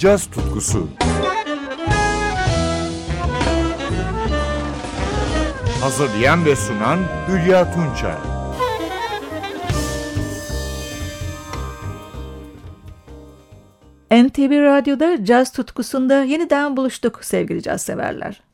caz tutkusu. Hazırlayan ve sunan Hülya Tunçay. NTV Radyo'da caz tutkusunda yeniden buluştuk sevgili caz severler.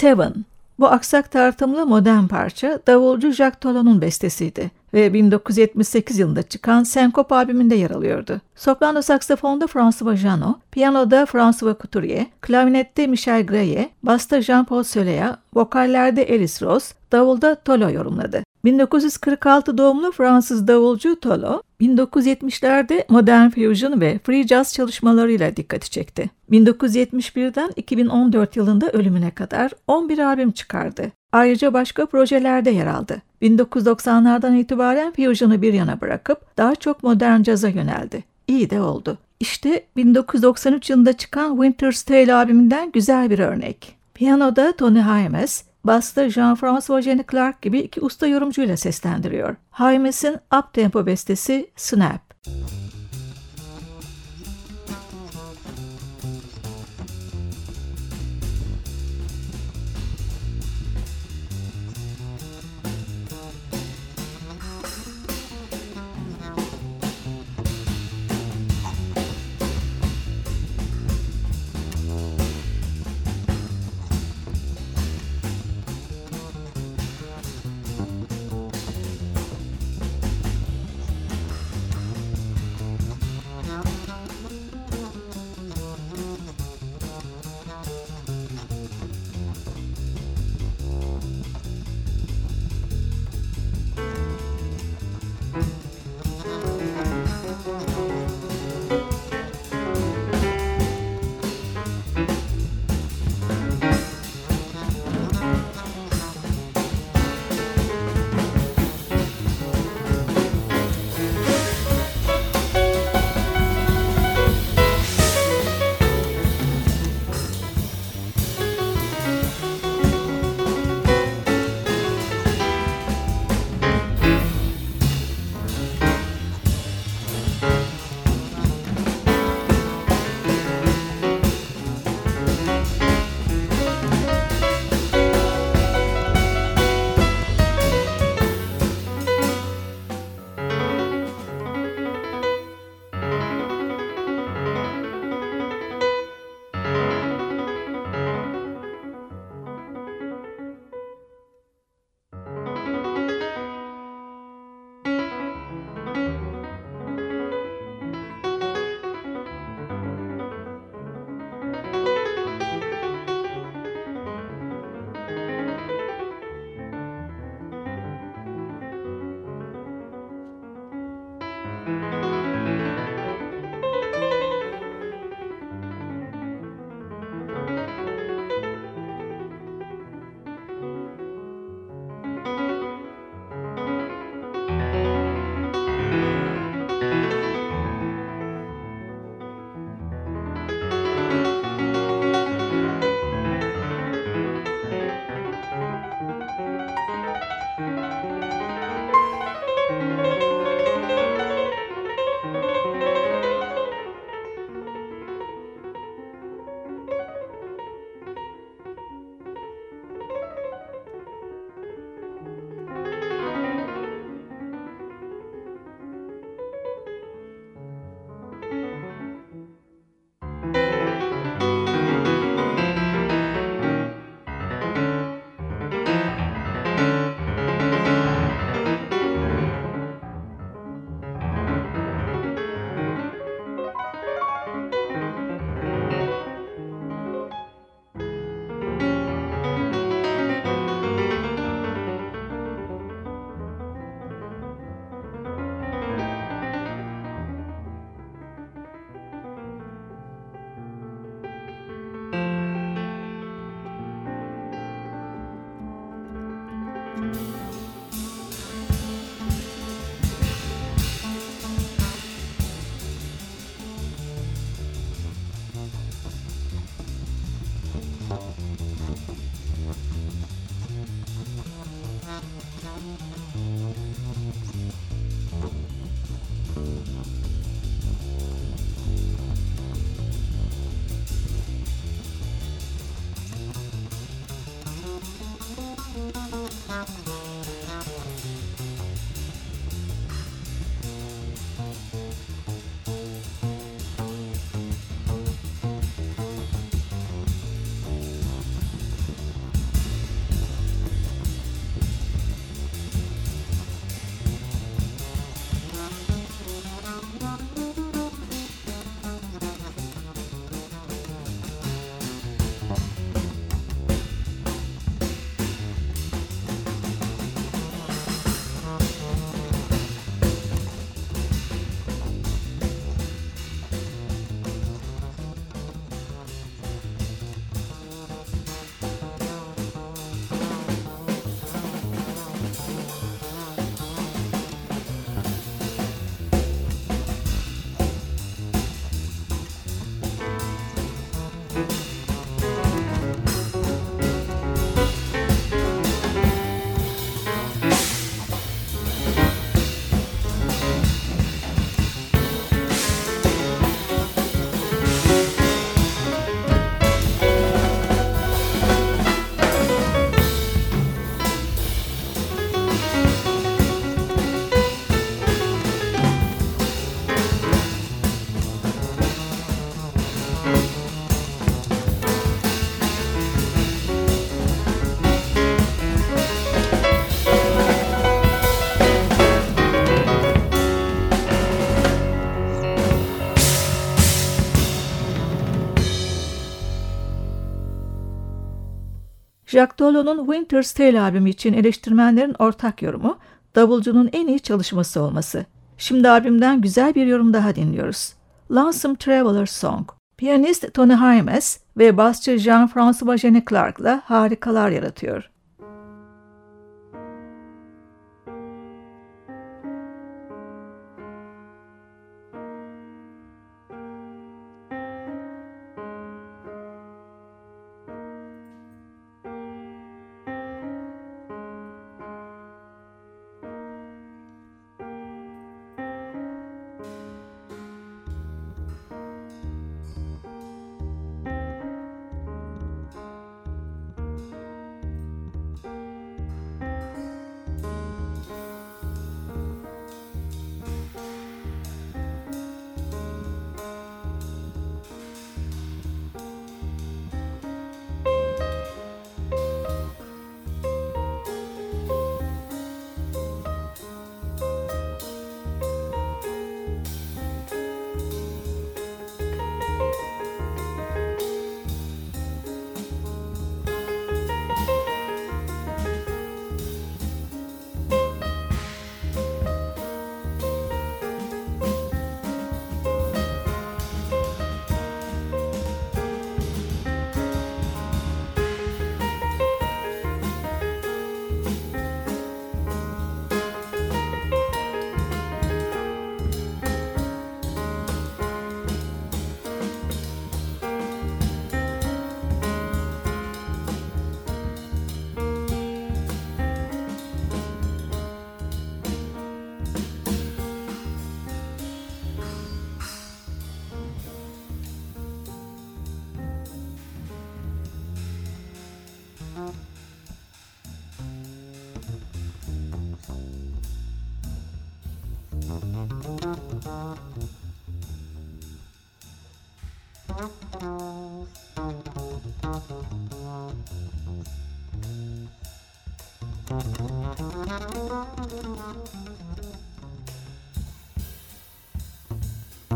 Seven, Bu aksak tartımlı modern parça davulcu Jacques Tolon'un bestesiydi ve 1978 yılında çıkan Senkop albümünde yer alıyordu. Soprano saksafonda François Janot, piyanoda François Couturier, klavinette Michel Greye, basta Jean-Paul Soleya, vokallerde Alice Rose, davulda Tolo yorumladı. 1946 doğumlu Fransız davulcu Tolo, 1970'lerde modern fusion ve free jazz çalışmalarıyla dikkati çekti. 1971'den 2014 yılında ölümüne kadar 11 albüm çıkardı. Ayrıca başka projelerde yer aldı. 1990'lardan itibaren fusion'u bir yana bırakıp daha çok modern caza yöneldi. İyi de oldu. İşte 1993 yılında çıkan Winter's Tale albümünden güzel bir örnek. Piyanoda Tony Haymes, Basta Jean-François Jenny Clark gibi iki usta yorumcuyla seslendiriyor. Haymes'in up-tempo bestesi Snap. Jacques Tolo'nun Winter's Tale albümü için eleştirmenlerin ortak yorumu, davulcunun en iyi çalışması olması. Şimdi albümden güzel bir yorum daha dinliyoruz. Lonesome Traveler Song. Piyanist Tony Hymes ve basçı Jean-François Jenny Clark'la harikalar yaratıyor.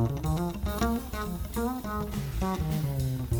Thank you.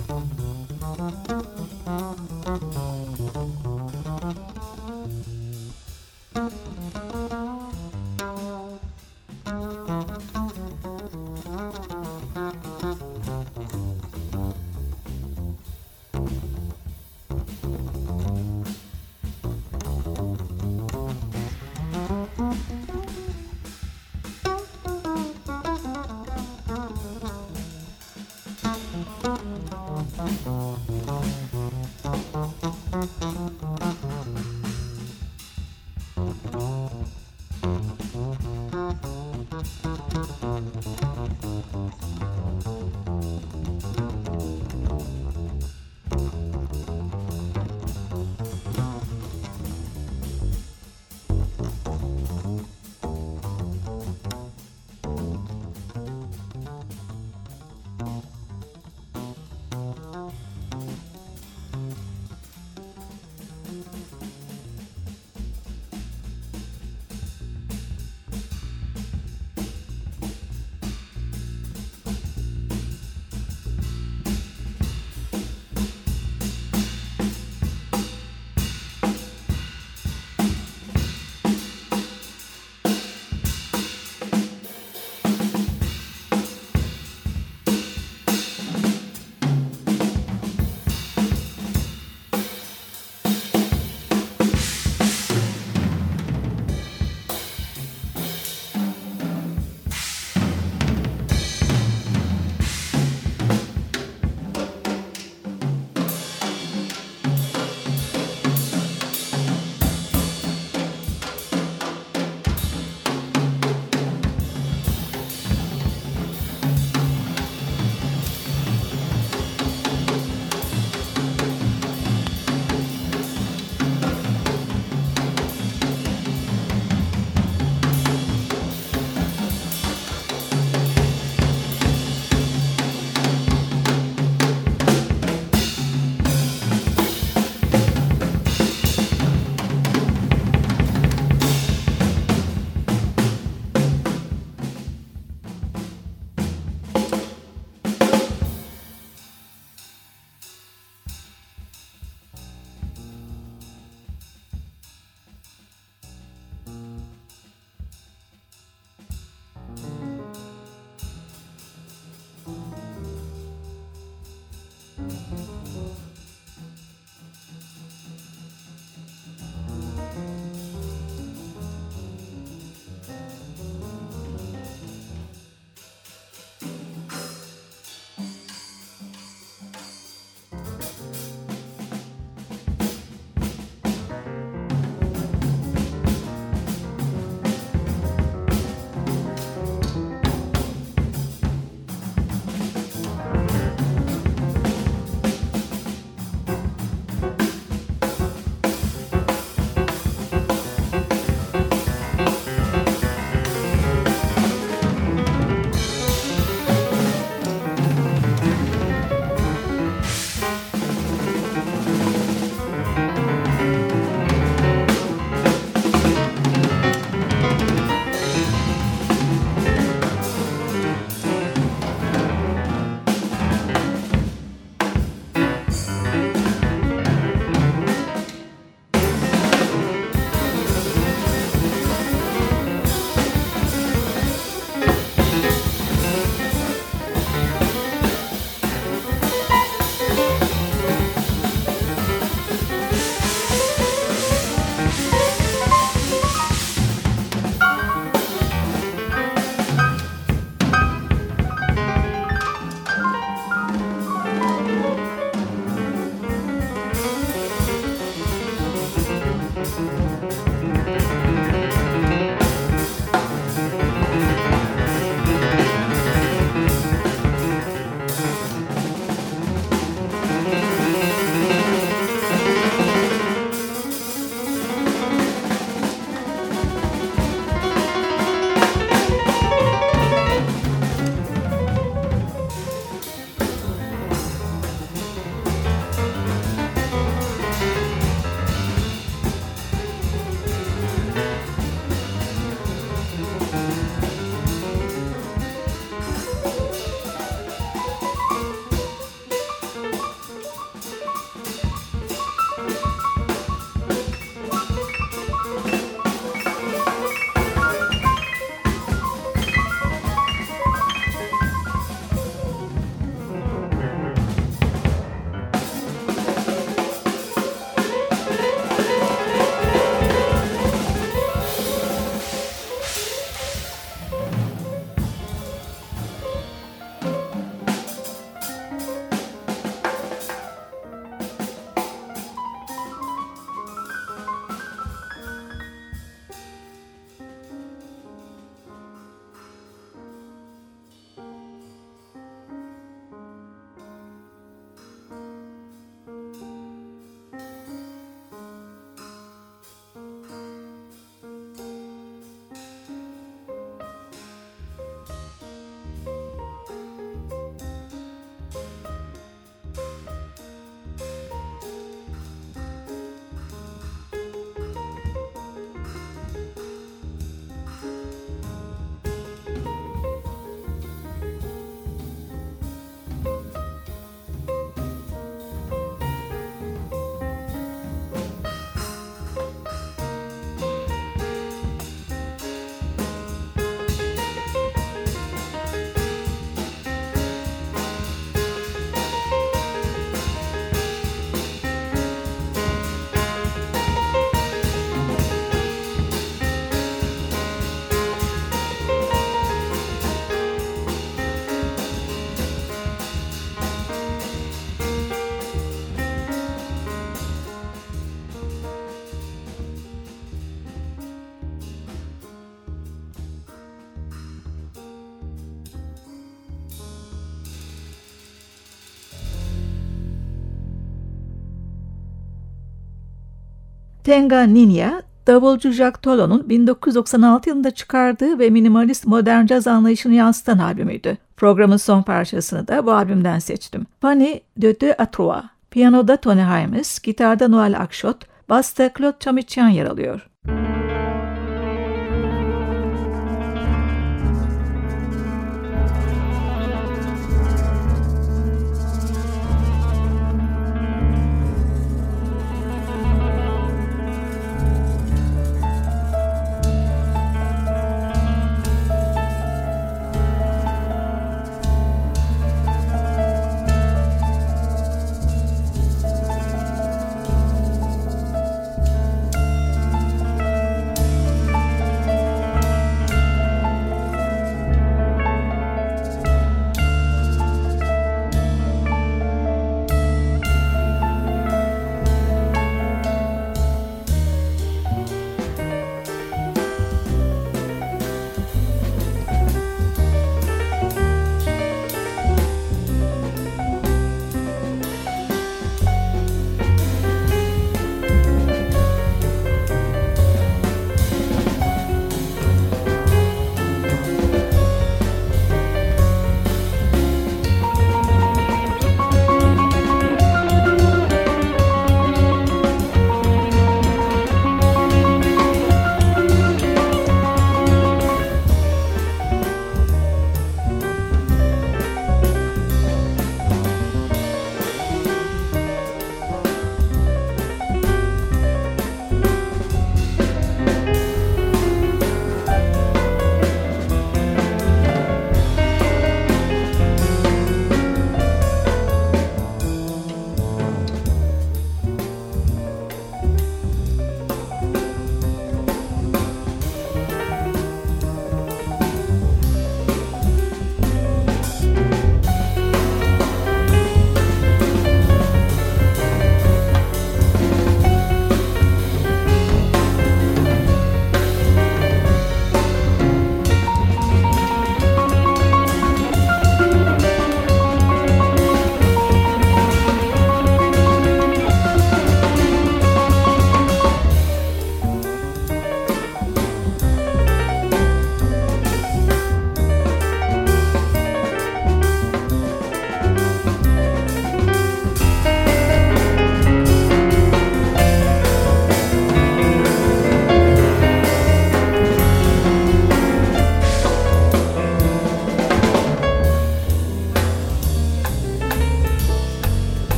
Tenga Ninya, davulcu Jack Tolo'nun 1996 yılında çıkardığı ve minimalist modern caz anlayışını yansıtan albümüydü. Programın son parçasını da bu albümden seçtim. Fanny de Deux à. Piyanoda Tony Hymes, gitarda Noel Akşot, basta Claude Chamichian yer alıyor. Bu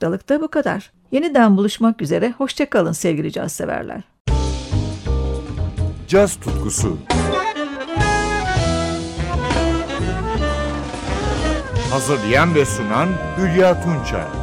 haftalık da bu kadar. Yeniden buluşmak üzere, hoşçakalın sevgili caz severler. Caz tutkusu. Hazırlayan ve sunan Hülya Tunçay.